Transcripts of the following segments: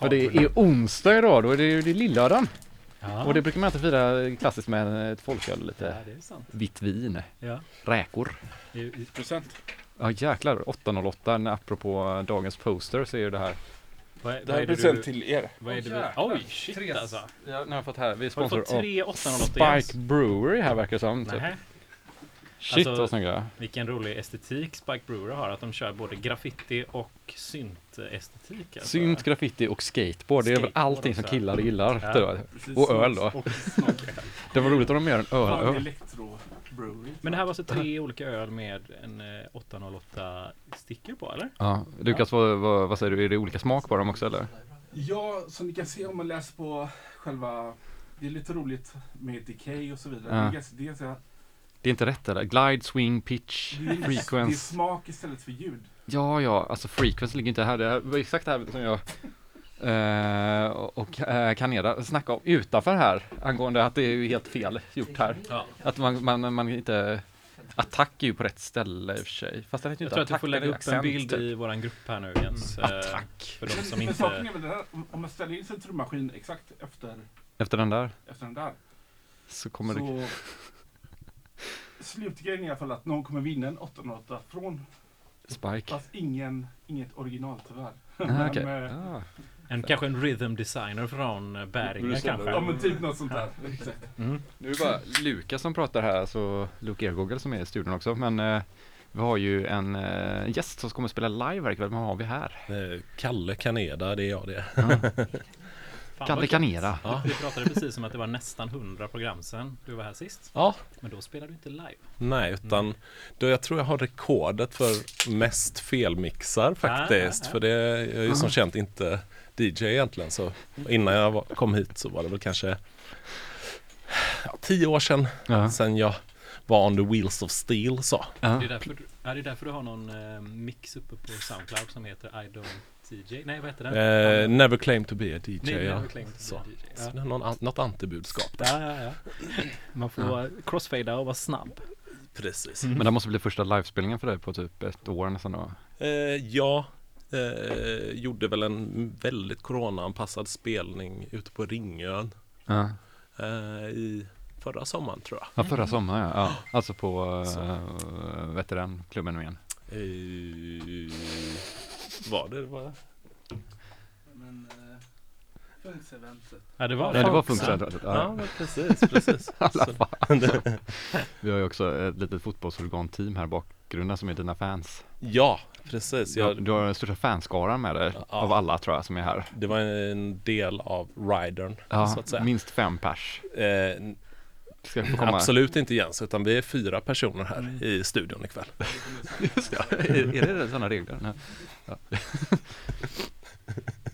För det är onsdag idag, då är det ju det är lillördagen. Ja, Och det brukar man alltid fira klassiskt med ett folköl ja, lite sant. vitt vin, Ja. räkor. I- i- Procent. Ja jäklar, 808, apropå dagens poster så är ju det här. Vad är, Det här är present till er. Vad är det Åh, vi... Oj, shit Tre- alltså. Ja, nu har jag fått här, vi sponsor av tre 808 Spike Brewery här verkar det som. Typ. Shit Alltså- vad snygga. Vilken rolig estetik Spike Brewer har, att de kör både graffiti och synt-estetik. Alltså. Synt, graffiti och skateboard, det är väl allting som killar gillar. Ja. tror Precis, Och öl då. Och Det var roligt om de gör en öl. Men det här var så tre olika öl med en eh, 808 sticker på, eller? Ja, Lukas, vad, vad, vad säger du? Är det olika smak på dem också eller? Ja, som ni kan se om man läser på själva... Det är lite roligt med decay och så vidare. Ja. Det, är ganska, det, är Det inte rätt eller? Glide, swing, pitch, det, är, det är frequency. smak istället för ljud. Ja, ja, alltså frequency ligger inte här. Det var exakt det här som jag eh, och eh, Kaneda snackade om utanför här angående att det är ju helt fel gjort här. Ja. Att man, man, man inte Attack är ju på rätt ställe i och för sig. Fast den heter Jag inte tror att du får lägga upp en accent, bild typ. i våran grupp här nu Jens. eh, Attack. För de som men, men inte... är väl det här, om- man ställer in sin trummaskin exakt efter, Efter den där efter den där. så kommer det... slutgrejen är i alla fall att någon kommer vinna en 808 från, Spike. fast ingen, inget original tyvärr. Ah, okej. Men, eh, Ah. En, kanske en rhythm designer från eh, Bäringe kanske. Ja men typ något sånt där. Mm. Nu är det bara Lukas som pratar här, så Luke Ergogel som är i studion också. Men eh, vi har ju en eh, gäst som kommer att spela live här ikväll. Vem har vi här? Eh, Kalle Kaneda, det är jag det. Fan, Kalle vad gött. Kanera. Ja. Vi pratade precis om att det var nästan 100 program sen du var här sist. Ja, Men då spelade du inte live. nej utan då jag tror jag har rekordet för mest felmixar faktiskt. ja, ja. För det jag är ju som känt inte DJ egentligen. Så innan jag var, kom hit så var det väl kanske ja, tio år sedan. Ja. Sen jag var on the wheels of steel så. Det är därför, du- är det därför du har någon eh, mix uppe på Soundcloud som heter I don't TJ? Nej, vad heter den? Eh, never claim to be a DJ. Nej, ja. Never Claim to be Så. a DJ. Så Ja. det är någon, an- något antibudskap där. Ja, ja, ja. Man får vara crossfada och vara snabb. Precis. Men det måste bli första livespelningen för dig på typ ett år nästan då. Eh, ja, eh, gjorde väl en väldigt coronaanpassad spelning ute på Ringön Ja, eh, i förra sommaren tror jag. ja förra sommaren ja. ja. Alltså på, Så. uh, vad heter den klubben nu igen? Eh, var det? Var Men uh, Funkseventet. Ja, det var Nej det var. Funksen. Ja, Ja. men precis, precis. alla Så-. Vi har ju också ett litet fotbollsorgan-team här i bakgrunden som är dina fans. ja, precis. Du har, Jag, du har den största fanskaran med dig Ja. av alla tror jag som är här. det var en del av ridern, Ja, så att säga. minst fem pers. Eh, Ska få komma. absolut inte Jens, utan vi är fyra personer här Mm. i studion ikväll. Just ja. är, är det sådana regler? Nej. Ja,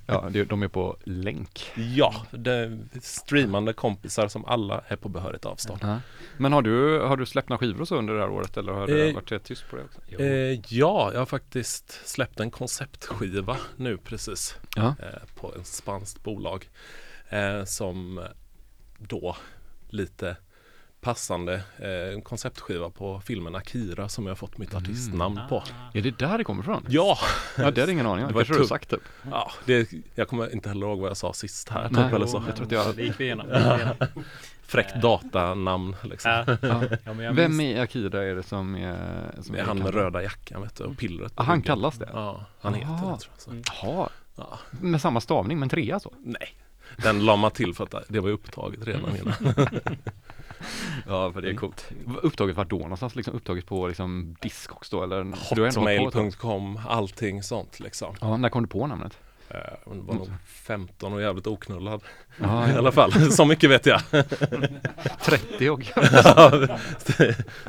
ja de är på länk. Ja, det är streamande kompisar som alla är på behörigt avstånd. Ja. Men har du, har du släppt några skivor och så under det här året eller har det Eh, varit tyst på det också? Eh, ja, jag har faktiskt släppt en konceptskiva nu precis Ja. eh, på ett spanskt bolag eh, som då lite passande eh, konceptskiva på filmen Akira som jag har fått mitt Mm. artistnamn på. Ah. Är det där det kommer ifrån? Ja, Ja, det hade ingen aning om. Det var Kanske du sagt typ. ja det, jag kommer inte heller ihåg vad jag sa sist här. Nej. Typ, eller så. Jag tror att jag- Det gick vi igenom. Fräckt datanamn liksom. Ja. Ja. Vem i Akira är det som är... Som Det är han med röda jackan vet du, och pillret på Ah, han kallas det? Ja, han heter det tror jag. Så. Mm. Jaha, Ja. med samma stavning men trea så? Nej, den la man till för att det var upptaget redan innan. Ja, för det är coolt. Upptaget vart då någonstans? Liksom upptaget på liksom disk också då eller? Hotmail.com, allting sånt liksom. Ja, när kom du på namnet? Eh, hon var nog 15 och jävligt oknullad Ja, i alla fall. Så mycket vet jag. 30 och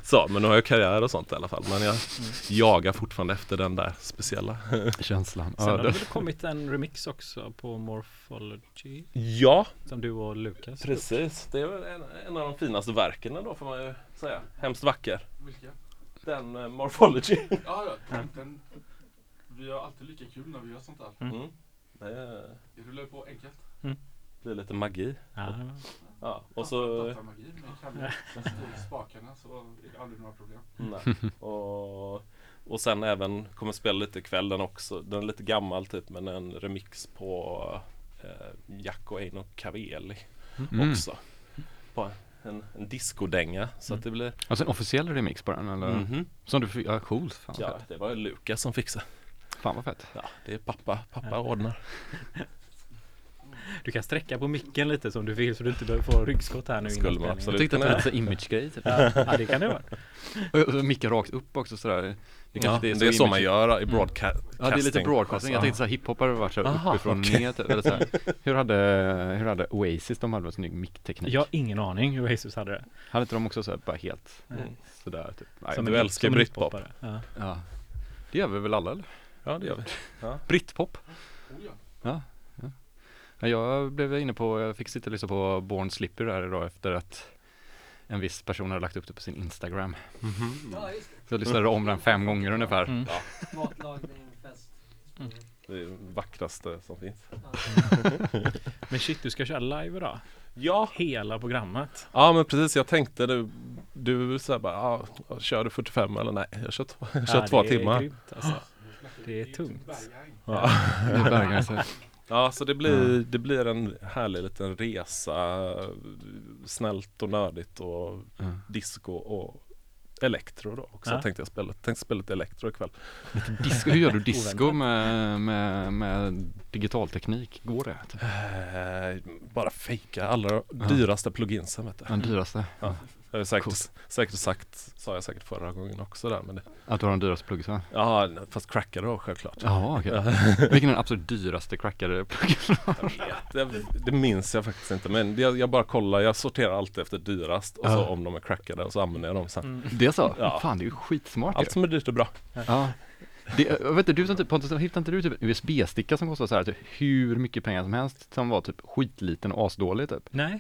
så, men nu har jag karriär och sånt i alla fall. Men jag jagar fortfarande efter den där speciella. känslan. Sen har det väl kommit en remix också på Morphology Ja, som du och Lukas precis. Det är väl en, en av de finaste verken då får man ju säga. Hemskt vacker. Vilka? Den uh, Morphology. Ja, ja. Den, vi har alltid lika kul när vi gör sånt där. Mm. Det rullar på enkelt. blir lite magi. Ja, Ja, och så... Datamagi med Kalle. Spakarna så är det aldrig några problem. Nej. Och, och sen även kommer spela lite ikväll den också. Den är lite gammal typ men en remix på Jack och Eino Caveli Mm. också. På en, en discodänga så Mm. att det blir Alltså en officiell remix på den eller? Mhm. Som du fick, ja coolt, fan Ja, det var Lukas som fixade. Fan vad fett. Ja, det är pappa, pappa Ja. ordnar. Du kan sträcka på micken lite som du vill så du inte behöver få ryggskott här nu Skulle man spelningen. Jag absolut tyckte att det var lite så image-grej typ. Ja, ja, det kan det vara. Och- Och micken rakt upp också sådär. Det Ja, kanske det är så man gör i Mm. broadcasting. Ja det är lite broadcasting, jag tänkte såhär hiphop hade varit såhär Aha, uppifrån okej. ner typ, eller såhär. Hur hade, hur hade Oasis, de hade väl snygg mickteknik? Jag har ingen aning hur Oasis hade det. Hade inte de också såhär bara helt. Mm. sådär typ? Nej, Som du en- älskar som en britpop. hiphopare. Ja. ja. Det gör vi väl alla eller? Ja, det gör vi. Britpop? Oh, ja. Ja, ja. ja. Jag blev inne på, jag fick sitta och lyssna på Born Slipper där idag efter att en viss person hade lagt upp det på sin Instagram. Ja, just Så jag lyssnade om den fem gånger ungefär. Mm. det. Matlagning, fest. Mm. Det är det vackraste som finns. Ja. Men shit, du ska köra live idag? Ja, Hela programmet? ja men precis. Jag tänkte du, du så här bara, ja, kör du 45 eller nej? Jag kör, jag kör Ja, två timmar. grymt, alltså. Det är tungt. Ja. Det är Berghain, Ja, så det blir, det blir en härlig liten resa. Snällt och nördigt och Ja. disco och elektro då också. Ja. Tänkte jag spela, tänkte spela lite elektro ikväll. Disco, hur gör du disco med, med, med digital teknik? Går det? Typ? Bara fejka allra dyraste pluginsen vet du. Den dyraste? Jag har säkert, Coolt. säkert sagt, sa jag säkert förra gången också där men det, Att du har den dyraste pluggisen? Ja, fast crackade då självklart. Jaha okej. Vilken är den absolut dyraste crackade pluggen? Det, det minns jag faktiskt inte men jag, jag bara kollar, jag sorterar alltid efter dyrast och så Ja. om de är crackade och så använder jag dem sen. Mm. Det är så? Ja. Fan det är ju skitsmart Allt som är dyrt är bra. Ja. Det, jag vet inte, du som typ, Pontus, hittade inte du typ en USB-sticka som kostade så här typ hur mycket pengar som helst som var typ skitliten och asdålig typ? Nej,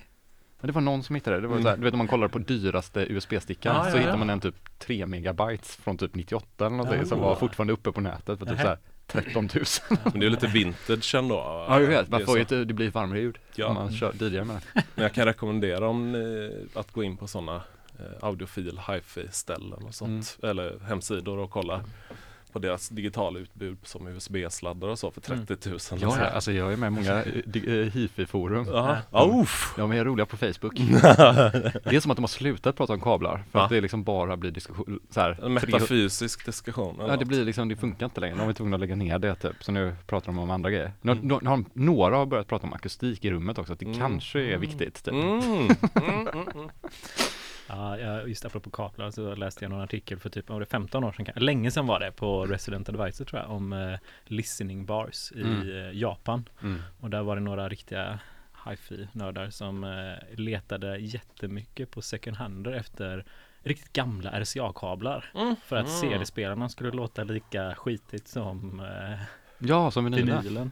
Men det var någon som hittade det, det var Mm. så här, du vet om man kollar på dyraste USB-stickan Ja, så ja, ja. hittar man en typ 3 megabytes från typ 98 eller någonting som Ja. var fortfarande uppe på nätet för typ så här 13 000. Men det är lite vintage ändå. Ja jag vet, man får ju det blir varmare ljud Ja. om man kör DJar med det. Men jag kan rekommendera om eh, att gå in på sådana eh, audiofil hifi ställen och sånt. Mm. Eller hemsidor och kolla på deras digitala utbud som USB-sladdar och så för 30 000. Ja, ja, alltså jag är med i många eh, eh, hifi-forum. Ja. Ja. De är roliga på Facebook. Det är som att de har slutat prata om kablar för att det liksom bara blir diskussion, så här, En 300 metafysisk diskussion. Ja det blir liksom, det funkar inte längre. De är tvungna att lägga ner det typ. Så nu pratar de om andra grejer. Nu, Mm. nu, nu har, några har börjat prata om akustik i rummet också, att det Mm. kanske är viktigt. Typ. Ja, jag- just apropå kablar så läste jag någon artikel för typ, var det 15 år sedan, länge sedan var det på Resident Advisor tror jag, om eh, listening bars i Mm. eh, Japan. Mm. Och där var det några riktiga hi-fi-nördar som eh, letade jättemycket på second hander efter riktigt gamla RCA-kablar. Mm. För att Mm. CD-spelarna skulle låta lika skitigt som eh, Ja, som vinylen. vinylen.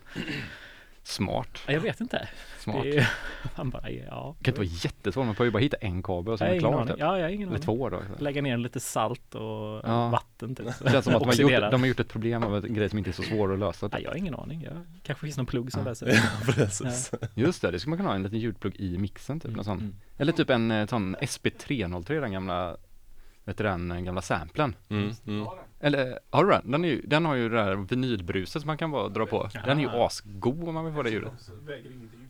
Smart. Ja, jag vet inte. Smart. Det är, man bara, ja. Det kan inte vara jättesvårt, man får ju bara hitta en kabel och så Jag är har man ingen klar. aning. Typ. Ja, jag har ingen Eller två då. Lägga ner lite salt och Ja. vatten typ. Det känns som att de har, gjort, de har gjort ett problem av en grej som inte är så svår att lösa. Typ. jag har ingen aning. Jag, kanske finns någon plugg som Ja. läser. Ja, precis. Just det, det skulle man kunna ha en liten ljudplugg i mixen typ. Mm, någon sån. mm. Eller typ en eh, sån SP303, den gamla, vet du den gamla samplen. Mm. Mm. Ja. Eller har du den? Den, är ju, den har ju det där vinylbruset som man kan bara dra på. Den är ju asgod om man vill få det ljudet.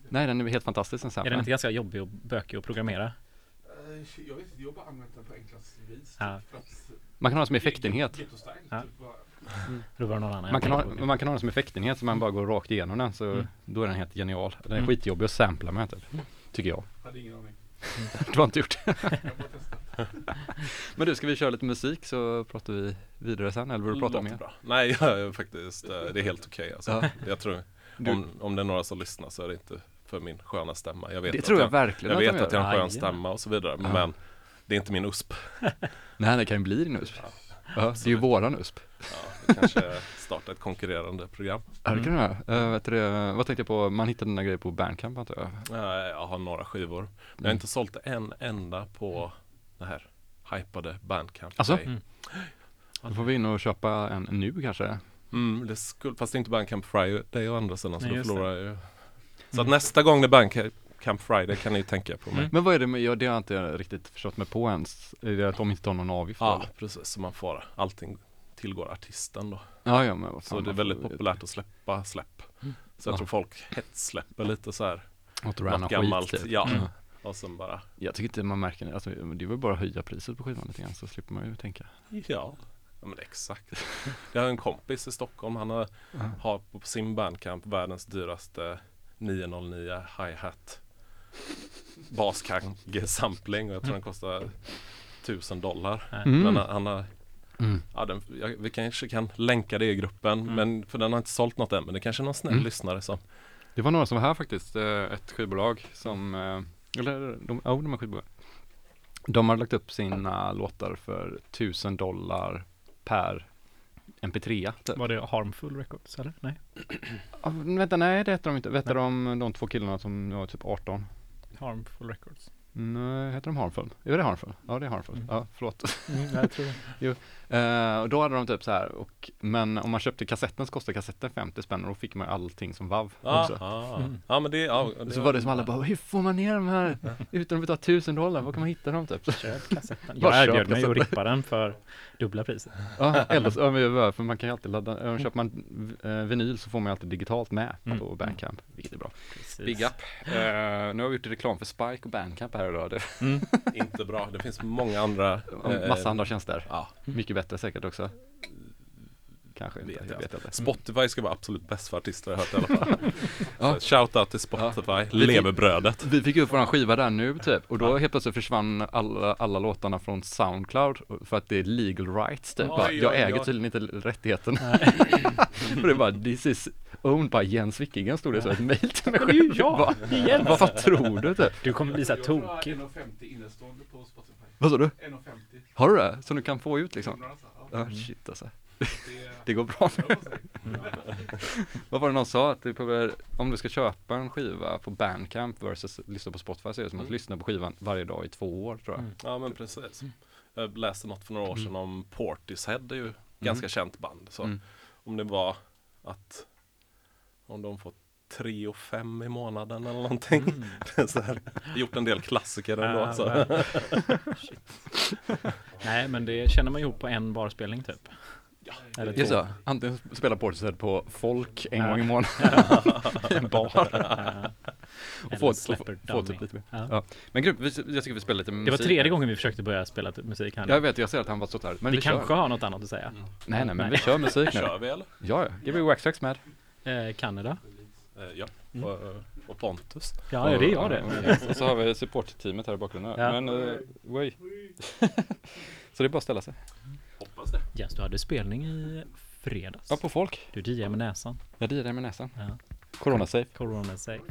Nej den är helt fantastisk den Är den inte ganska jobbig och bökig att programmera? Eh, Jag vet inte, jag har bara använt den på enklast vis. Ja. För att, Man kan ha den som effektenhet. Ja. typ någon annan. Man kan, ha, man kan ha den som effektenhet så man bara går rakt igenom den så Mm. då är den helt genial. Den är Mm. skitjobbig att sampla med typ. Tycker jag. Hade ingen aning. Du har inte gjort det. Men du, ska vi köra lite musik så pratar vi vidare sen eller vill du prata mer? bra. Nej, jag faktiskt, eh, det är helt okej alltså. Ja. Jag tror, om, om det är några som lyssnar så är det inte för min sköna stämma. Jag vet Det att tror jag jag, verkligen jag vet att jag har en skön stämma och så vidare. Ja. Men det är inte min USP. Nej det kan ju bli din USP. Ja, det är ju våran USP. Ja, kanske starta ett konkurrerande program. Ja det kan du göra. Uh, vet du, vad tänkte jag på, man hittade dina grejer på Bandcamp antar jag? Eh, Jag har några skivor. Men jag har Mm. inte sålt en enda på det här hypade Bandcamp. Alltså? Mm. Då får vi in och köpa en nu kanske. Mm, det skulle, fast det är inte Bandcamp Friday å andra sidan så Nej, då förlorar jag ju. Så Mm. att nästa gång det är Bandcamp Friday kan ni tänka på mig. Mm. Men vad är det med, ja, det har jag inte riktigt förstått mig på ens. Är det att de inte tar någon avgift? Ja, eller? precis. Så man får allting tillgår artisten då. ja, ja men vad Så det är väldigt populärt att släppa släpp. Så jag Ja. tror folk hetsläpper lite så här. Något gammalt. skit typ. Ja. Mm. Och sen bara, Jag tycker inte man märker det, alltså, det är väl bara att höja priset på skivan lite grann så slipper man ju tänka. ja. Ja men exakt. Jag har en kompis i Stockholm, han har, har på sin bandcamp världens dyraste 909 hi-hat baskagge sampling och jag tror den kostar 1000 dollar. Mm. Men han, han har, Mm. ja, den, jag, vi kanske kan länka det i gruppen Mm. men för den har inte sålt något än men det kanske är någon snäll Mm. lyssnare som Det var några som var här faktiskt, eh, ett skivbolag som, eh, eller de, ja, de är skivbolag. De har lagt upp sina låtar för 1000 dollar per MP3. Typ. Var det Harmful Records eller? Nej? Ah, vänta, nej det heter de inte. Vet de de två killarna som var typ 18? Harmful Records. Nej, heter de Harmful? Är det Harmful? Ja, det är Harmful. Mm. Ja, förlåt. Mm, jag tror det. Och då hade de typ så här, och, men om man köpte kassetten så kostade kassetten 50 spänn och då fick man ju allting som VAV också. Aha. Mm. Ja men det, ja, det Så var det som alla bara, hur får man ner de här utan att betala 1000 dollar? Var kan man hitta dem typ? Köp kassetten. Jag erbjöd mig att rippa den för dubbla priset. Ja, eller så, för man kan ju alltid ladda, äh, köper man eh, vinyl så får man ju alltid digitalt med Mm. på Bandcamp, vilket är bra. Precis. Big up! Eh, nu har vi gjort reklam för Spike och Bandcamp här idag. Mm. inte bra. Det finns många andra är massa andra tjänster. Ja, Mycket bättre säkert också. Kanske inte, Vet jag jag vet inte. Spotify ska vara absolut bäst för artister har jag hört i alla fall. Ja. Så Shout out till Spotify, Vi- levebrödet. Vi fick upp våran skiva där nu typ och då helt plötsligt försvann alla, alla låtarna från Soundcloud för att det är legal rights typ. Oj, Bara, jag oj, äger oj. tydligen inte rättigheten. för det var this is owned by Jens Wickingen stod det så ett mail till mig Det är ju själv. jag! Vad- Igen! Vad fan tror du typ? Du kommer bli så här Jag tror tokig. 1,50 innestående på Spotify. Vad sa du? 1,50. Har du det? Som du kan få ut liksom? alltså. Ja, Ja shit alltså. det, går bra. måste säga. Vad var det någon sa? Att du behöver, om du ska köpa en skiva på Bandcamp versus lyssna på Spotify så är det som att Mm. lyssna på skivan varje dag i två år tror jag. Mm. Ja men precis. Jag läste något för några år sedan om Portishead, det är ju Mm. ganska känt band. Så Mm. om det var att om de får 3 och 5 i månaden eller någonting. Mm. Det är så här, gjort en del klassiker ändå. Ja, så. ja. Nej men det känner man ihop på en barspelning typ. Eller Just två. så, antingen spela Portishead på folk en Ja. gång i månaden, en bar. Ja. och få, få, typ lite mer. Ja. Ja. Men vi- jag tycker vi spelar lite musik. Det var tredje gången vi försökte börja spela musik här nu. Jag vet, jag ser att han var så där. Men vi vi, kanske kör. har något annat att säga. Nej, nej, men Nej. vi kör musik nu. Kör vi eller? Ja, ja. Give me Waxtrax med. Eh, Kanada. Eh, ja. Mm. Och, och Pontus. Ja, ja, det är jag det. Och, och så har vi supportteamet här i bakgrunden. Ja. Men, uh, oj. så det är bara att ställa sig. Hoppas det. Jens, du hade spelning i fredags. Ja, på folk. Du DJar med näsan. Jag dirrar med näsan. Ja. Corona safe. Corona safe.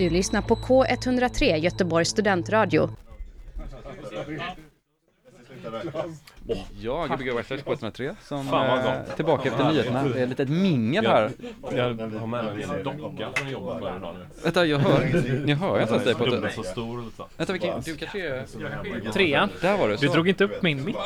Du lyssnar på K103 Göteborgs studentradio. Ja, Gbg Whitehead K103 som Fan, vad eh, tillbaka efter nyheterna. Det är ett litet mingel här. Jag har med mig min docka från jobbet varje dag nu. Vänta, jag hör, jag hör inte ens dig på Dubbelt så stor. Vänta, vilken, du kanske är... Trean. Där var du. Du drog inte upp min mick.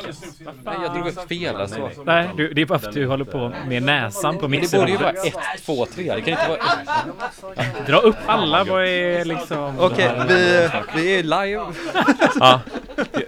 Nej, jag drog upp fel alltså. Nej, du, det är bara för att du håller på med näsan på Men det mixen. borde ju vara ett, två, tre. Det kan inte vara ett. Dra upp alla, vad är liksom... Okej, vi, vi är live. Ja.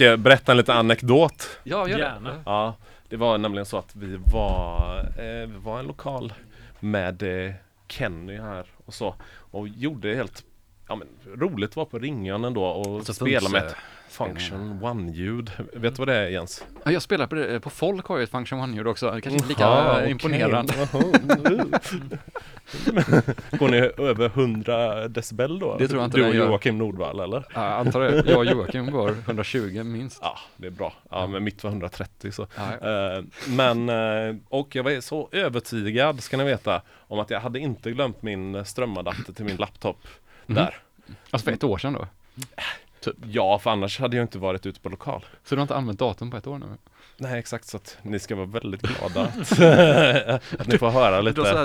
Ska jag berätta en liten anekdot? Ja, gör det. Gärna. Ja, det var nämligen så att vi var, eh, vi var en lokal med eh, Kenny här och så och gjorde helt Ja men roligt var på Ringön ändå och Så spela med ett Function One-ljud. Vet du vad det är Jens? Ja, Jag spelar på det, på folk har ju ett Function One-ljud också. Det kanske inte lika eh, okej. imponerande. Går ni över 100 decibel då? Det tror jag inte Du och gör. Joakim Nordvall eller? Ja, jag antar det. Jag och Joakim går 120 minst. Ja, det är bra. Ja, men mitt var 130 så. Ja, Eh, men, eh, och jag var så övertygad ska ni veta om att jag hade inte glömt min strömadapter till min laptop Mhm. där. Alltså för ett år sedan då. Ja, för annars hade jag inte varit ute på lokal. Så du har inte använt datorn på ett år nu? Nej, exakt så att ni ska vara väldigt glada att, att ni får höra Du har lite. här,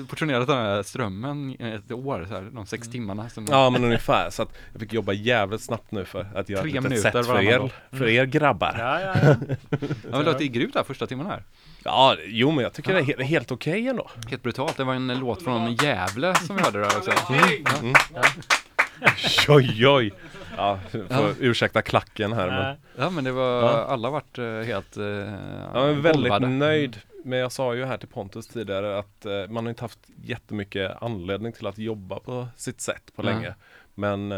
eh, portionerat den här strömmen ett år, så här, de sex timmarna. Som Ja, men ungefär. Så att jag fick jobba jävligt snabbt nu för att göra Tre ett litet minuter sätt för er, för er grabbar. Ja, ja, ja. Ja, men det ju grymt där första timmen här. Ja, jo men jag tycker det är helt, helt okej ändå. Helt brutalt. Det var en låt från Gävle som vi hörde där också. Mm. Oj, oj. Ja, får Ja. ursäkta klacken här men. Ja men det var, Ja. alla vart eh, helt eh, Jag är väldigt golvade. nöjd. Men jag sa ju här till Pontus tidigare att eh, man har inte haft jättemycket anledning till att jobba på sitt sätt på länge. Men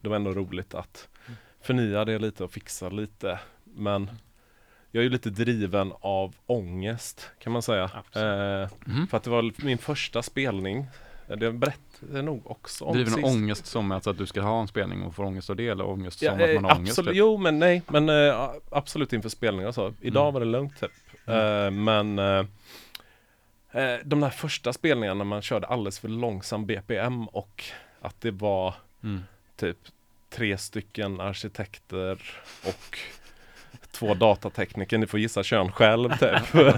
det var ändå roligt att förnya det lite och fixa lite. Men jag är ju lite driven av ångest kan man säga. Eh, Mhm. för att det var min första spelning. Eh, Det berättade jag nog också om Driven av sist. ångest som alltså att du ska ha en spelning och får ångest av det eller ångest Ja, som att eh, man har ångest? absolut, typ? jo men nej, men eh, absolut inför spelningar så. Idag Mm. var det lugnt typ. Eh, men eh, eh, de där första spelningarna när man körde alldeles för långsam BPM och att det var Mm. typ tre stycken arkitekter och två datatekniker, ni får gissa kön själv typ.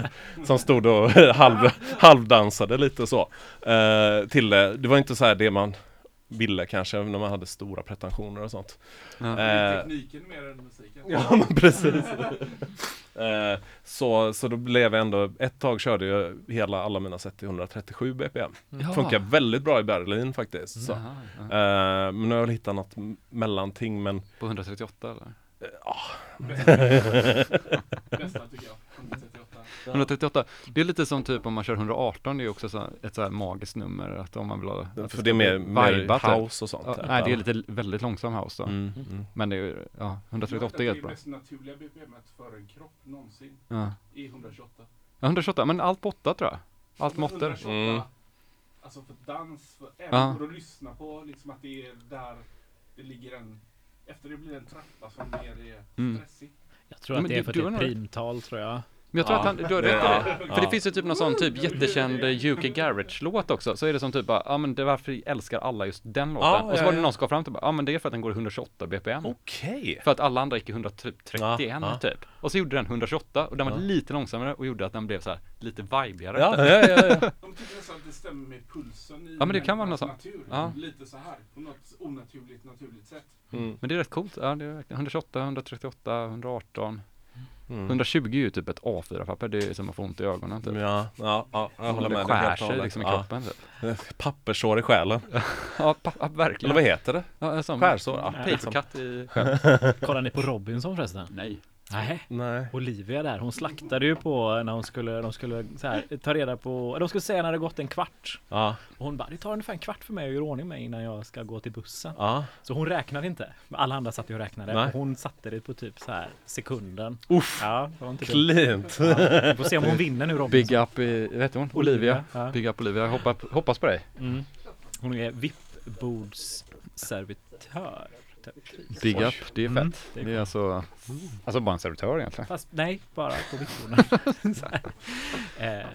som stod och halv, halvdansade lite så. Eh, till det, det var inte så här det man ville kanske när man hade stora pretensioner och sånt. Ja. Eh, Tekniken mer än musiken. Ja men precis. eh, så, så då blev jag ändå, ett tag körde jag hela alla mina set i 137 bpm. Ja. Funkar väldigt bra i Berlin faktiskt. Så. Jaha, ja. Eh, men nu har jag väl hittat något mellanting men På 138 eller? Bästa tycker jag. 138. 138, det är lite som typ om man kör 118, det är också så ett så här magiskt nummer att om man vill ha att för det är mer, mer typ. house och sånt. Ja, typ. nej, det är lite väldigt långsam house då. mm, mm. Men det är ju, ja, 138 är det jättebra. mest naturliga BPMet för en kropp någonsin Ja. är 128. Ja, 128, men allt på 8 tror jag. Allt måttor. 128, Mm. Alltså för dans, för, även Ja. för att lyssna på liksom att det är där det ligger en efter det blir en trappa som mer är Mm. stressig. Jag tror Ja, att det är för att det är primtal tror jag. Men jag tror Ja, att han, du har rätt i det. ja. För det finns ju typ någon sån typ jättekänd eh, UK Garage-låt också. Så är det som typ bara, ja men det är varför älskar alla just den låten. Ja, och så ja, var det någon som kom fram till bara, ja men det är för att den går i 128 BPM. Okej. För att alla andra gick i 131 Ja, ja. typ. Och så gjorde den 128 och den var Ja. lite långsammare och gjorde att den blev så här lite vibigare. Ja, ja, ja, ja. De tycker nästan att det stämmer med pulsen i Ja, men det kan vara något natur. Ja. Lite så här, på något onaturligt naturligt sätt. Mm, Men det är rätt coolt. Ja, det är verkligen 128, 138, 118. Mm. 120 är ju typ ett A4-papper. Det är som att få ont i ögonen typ. Ja, ja, ja, jag håller det med. skär helt och sig liksom i Ja. kroppen typ. Papperssår i själen. Ja, pa- ja Eller verkligen. vad heter det? Ja, som Skärsår? Ja, Papercut i... Kollar ni på Robinson förresten? Nej. Nej. Nej. Olivia där, hon slaktade ju på när hon skulle, de skulle så här, ta reda på, de skulle säga när det gått en kvart. Ja, Och hon bara, det tar ungefär en kvart för mig att göra ordning mig innan jag ska gå till bussen. ja. Så hon räknade inte. Alla andra satt ju och räknade. Nej. Och hon satte det på typ så här sekunden. Uff. Ja, det var inte. Klint. Ja, vi får se om hon vinner nu Robinson. Big up i, heter hon? Olivia. Ja. Big up Olivia. Jag hoppas, hoppas på dig. Mm. Hon är VIP-bordsservitör. Big Oj. up, det är Mm, fett. det är det är alltså, alltså bara en servitör egentligen. Fast nej, bara på här. eh,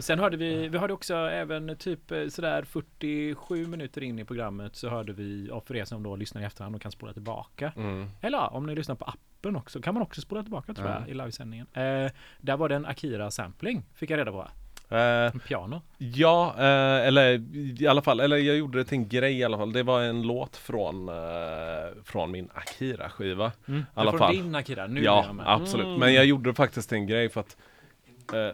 sen hörde vi, vi hörde också även typ eh, sådär 47 minuter in i programmet så hörde vi, och för er som då lyssnar i efterhand och kan spola tillbaka. Mm. Eller om ni lyssnar på appen också kan man också spola tillbaka tror Ja. jag i livesändningen. Eh, där var det en Akira sampling, fick jag reda på. Eh, piano. ja, eh, eller i alla fall, eller jag gjorde det till en grej i alla fall. Det var en låt från, eh, från min Akira-skiva. Mm. alla från din Akira, nu ja, jag med. absolut. Mm. Men jag gjorde det faktiskt till en grej för att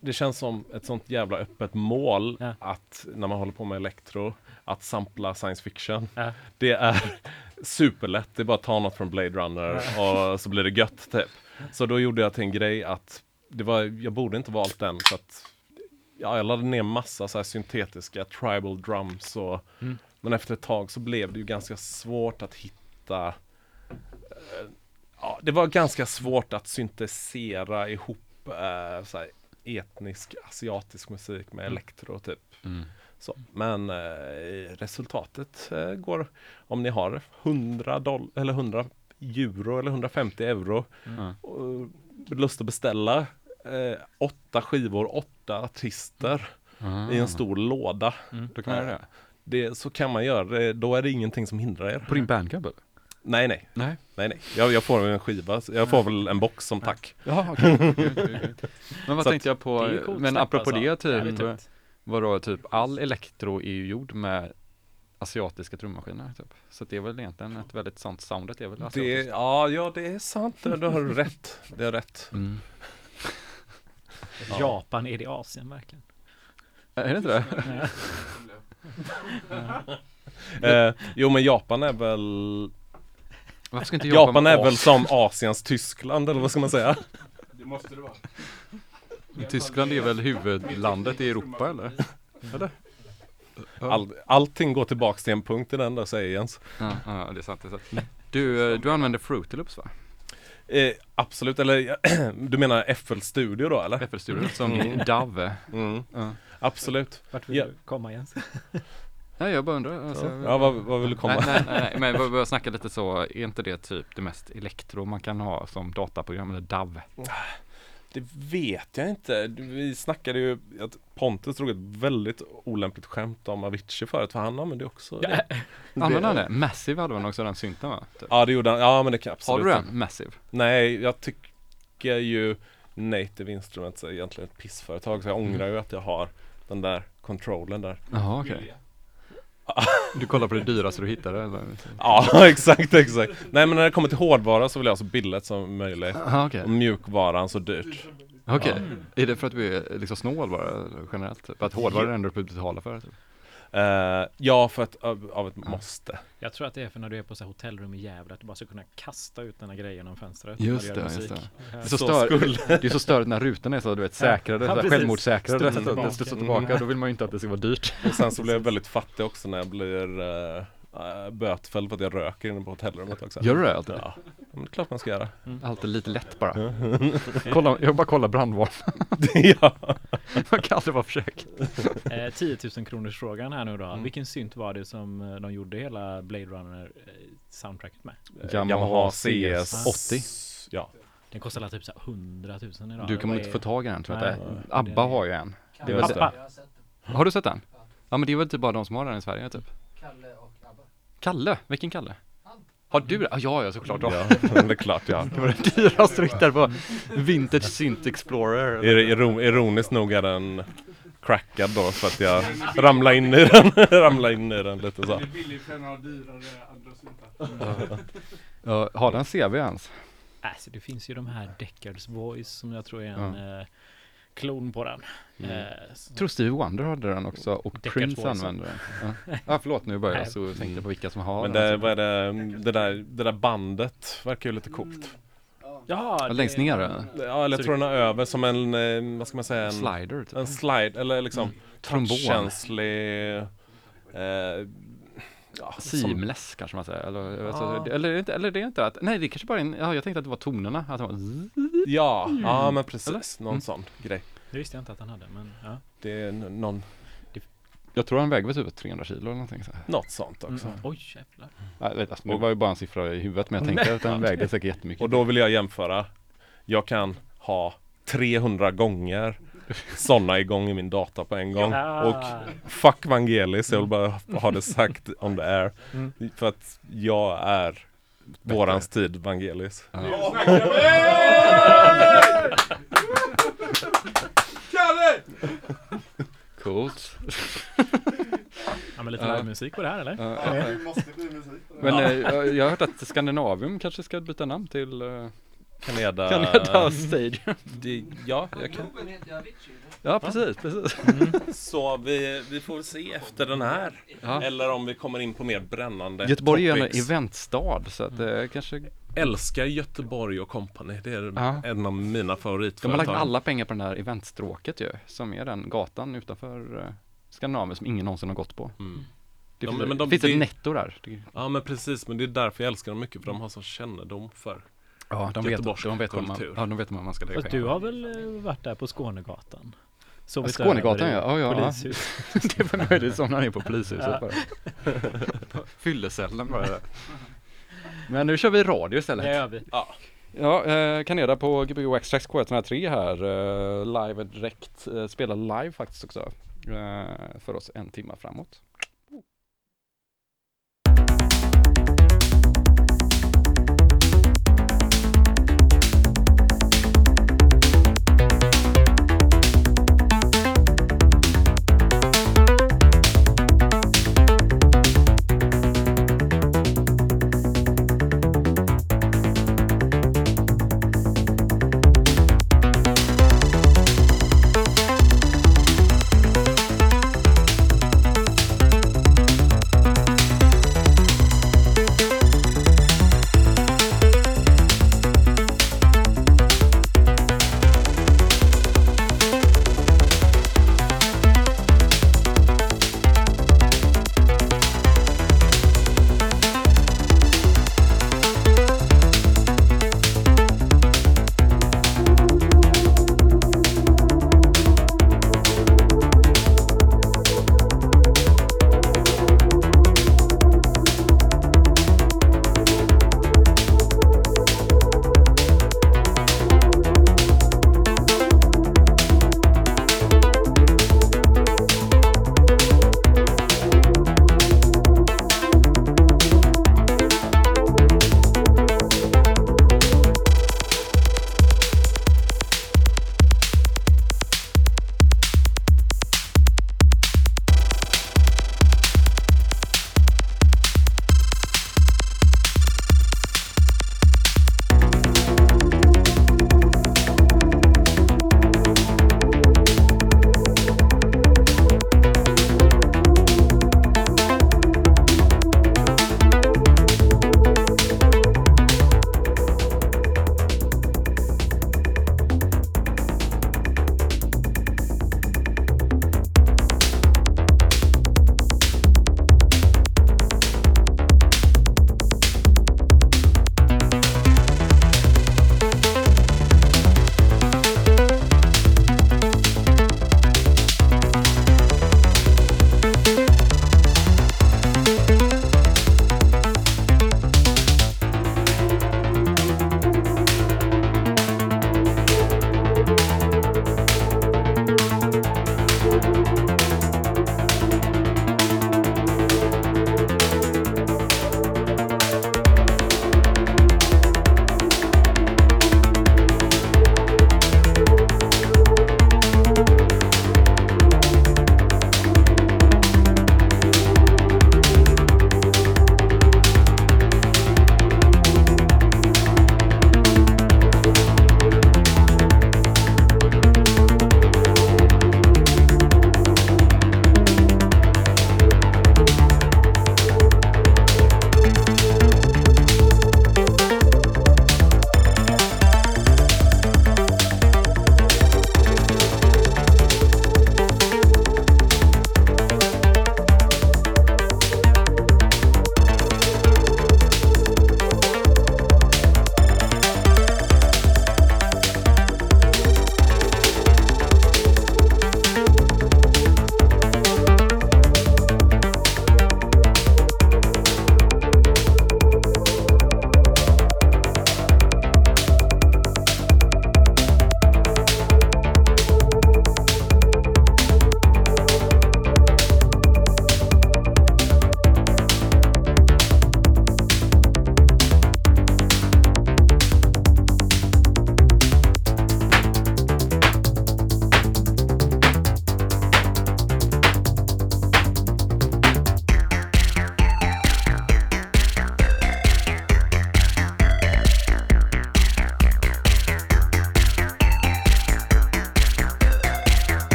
det känns som ett sånt jävla öppet mål Ja. att när man håller på med elektro, att sampla science fiction. Ja. Det är superlätt, det är bara att ta något från Blade Runner och så blir det gött typ. Så då gjorde jag till en grej att det var, jag borde inte valt den för att ja, jag laddade ner massa så här syntetiska tribal drums och Mm. men efter ett tag så blev det ju ganska svårt att hitta eh, Ja, det var ganska svårt att syntesera ihop eh, så här, etnisk asiatisk musik med Mm. elektro typ. Mm. Så, men eh, resultatet eh, går om ni har 100 doll eller 100 euro eller 150 euro Ja. och lust att beställa eh, åtta skivor, åtta artister Ah. i en stor låda. Mm. Då kan man göra det. Det, så kan man göra det, då är det ingenting som hindrar er. På din bandcamp eller? Nej, nej, Nej. nej, nej. Jag, jag får en skiva, jag får väl en box som tack. Jaha, okej. okej. Men vad Så tänkte jag på, Det men apropå alltså. det typ, tungt. vadå typ all elektro är ju gjord med asiatiska trummaskiner typ. Så det är väl egentligen ett väldigt sånt soundet är väl Det, asiatiskt. ja, ja, det är sant. Det, det har du rätt. Det är rätt. Mm. Ja. Japan, är det Asien verkligen? Är det inte det? Eh, jo, men Japan är väl Varför ska inte Japan, vara är väl som Asiens Tyskland, eller vad ska man säga? Det måste det vara. Tyskland är väl huvudlandet i Europa eller? Eller? All, allting går tillbaks till en punkt i den där, säger Jens. Ja, ja, det är sant. Det är sant. Du, eh, du använder Fruity Loops va? Eh, absolut, eller du menar FL Studio då, eller? FL Studio som Mm. DAV. Mm, Ja. absolut. Vart vill Ja. du komma Jens? Nej, jag bara undrar. Alltså, Ja, vad, vad vill du komma? Nej, nej, nej, nej, men jag snackar lite så, är inte det typ det mest elektro man kan ha som dataprogram eller DAV? Det vet jag inte. Vi snackade ju att Pontus drog ett väldigt olämpligt skämt om Avicii förut, för han använde ju också det. Använder han det? Massive hade man också den synten va? Typ. Ja, det gjorde han. Ja, men det kan jag Har absolut. du den? Massive? Nej, jag tycker ju Native Instruments är egentligen ett pissföretag, så jag Mm. ångrar ju att jag har den där kontrollen där. Jaha okej. Du kollar på det dyraste du hittade eller? Ja, exakt, exakt. Nej, men när det kommer till hårdvara så vill jag ha så billigt som möjligt. Jaha okej. Och mjukvaran så dyrt. Okej. Är det för att du är liksom snål bara generellt? Typ? Att hårdvara är det enda du betalar för? Typ? Eh, ja, för att av, av ett måste. Jag tror att det är för när du är på så här hotellrum i Gävle att du bara ska kunna kasta ut den här grejen genom fönstret. Just det, just musik. Det är så, Så stör, det är så störigt när rutorna är så du vet säkrade, Ja, så självmordssäkrade, det tillbaka. studsar tillbaka, då vill man ju inte att det ska vara dyrt. Och sen så blir jag väldigt fattig också när jag blir uh, bötfälld för att jag röker inne på hotellrummet också. Gör du det alltid? Ja, men det är klart man ska göra. Alltid lite lätt bara. kolla, jag bara kollar brandvarnaren, ja. man kan aldrig vara försök. Eh, 10 000 kronors frågan här nu då. Mm. Vilken synt var det som eh, de gjorde hela Blade Runner eh, soundtracket med? Yamaha CS 80. Ja. Den kostar alla typ så här 100 000 idag. Du kan Vad inte är- få tag i den tror jag Nej. inte. Abba har ju en. Det är väl det. Jag har det. Du sett den? Ja men det är väl typ bara de som har den i Sverige typ. Kalle Abba. Kalle, vilken Kalle? Har du det? Ah, Ja, ja såklart. Ja. ja, det är klart ja. Det var det dyraste hittade på Vintage Synth Explorer. Ir- iro- ironiskt nog är den crackad då för att jag ramlade in i den, ramlade in i den lite så. Det är billigt för en av dyrare andra syntar. Ja, har den CV ens? Alltså det finns ju de här Deckards Voice som jag tror är en eh, klon på den. Mm. Eh, Jag tror Stevie Wonder hade den också och Deckard Prince använde den. Ja, ah, förlåt nu börjar jag så tänkte på vilka som har Men den. det, vad är det, det där, det där bandet verkar ju lite coolt. Ja. Längst ner, eller? Ja, eller jag tror den är över som en, eh, vad ska man säga, en, Slider typ. en slide, eller liksom Trombon. touchkänslig eh, ja, som, Seamless kanske man säger. Eller, alltså, Ja. eller, är det inte- eller det är inte att, nej det är kanske bara en, ja jag tänkte att det var tonerna. Att det var. Ja, ja men precis, Eller? någon Mm. sån grej. Det visste jag inte att han hade men ja. Det är någon Jag tror han väger väl typ 300 kilo eller någonting så här. Något sånt också. Mm. Oj jävlar. Jag vet, alltså, det var ju bara en siffra i huvudet men jag tänkte att den vägde säkert jättemycket. Och då vill jag jämföra. Jag kan ha 300 gånger sådana igång i min data på en gång. Ah. Och fuck Vangelis, jag vill bara ha det sagt on the air. Mm. För att jag är vårans tid Vangelis. Kalle! Coolt. Ja, men lite Ja. livemusik på det här eller? Ja, ja, ja. Det måste bli musik på det. Men eh, jag, jag har hört att Skandinavium kanske ska byta namn till Kaneda... Canada Stadium. Det, ja, jag kan. Ja precis, precis. Så vi, vi får se efter den här. Ja. Eller om vi kommer in på mer brännande Göteborg är ju en topics. eventstad så att det kanske Älskar Göteborg och company. Det är Ja. en av mina De har favoritföretag. lagt alla pengar på den här eventstråket ju, som är den gatan utanför uh, Skandinavien som ingen någonsin har gått på. Mm. Det Ja, finns, de- finns det- ett netto där. Ja men precis, men det är därför jag älskar dem mycket för de har så kännedom för ja, de vet, de vet vad man, ja, de vet vad man ska lägga Fast pengar du har väl eh, varit där på Skånegatan? Sovit Skånegatan, ja. Ja, ja, ja. Polishus. det var möjligt som när är på polishuset Ja. bara. På Fyllecellen bara. Men nu kör vi radio istället. Det gör vi. Ja, eh, Kaneda på Gbg Tracks K103 här. Eh, live direkt. Eh, spelar live faktiskt också. Eh, för oss en timme framåt.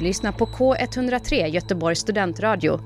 Du lyssnar på K103 Göteborgs studentradio.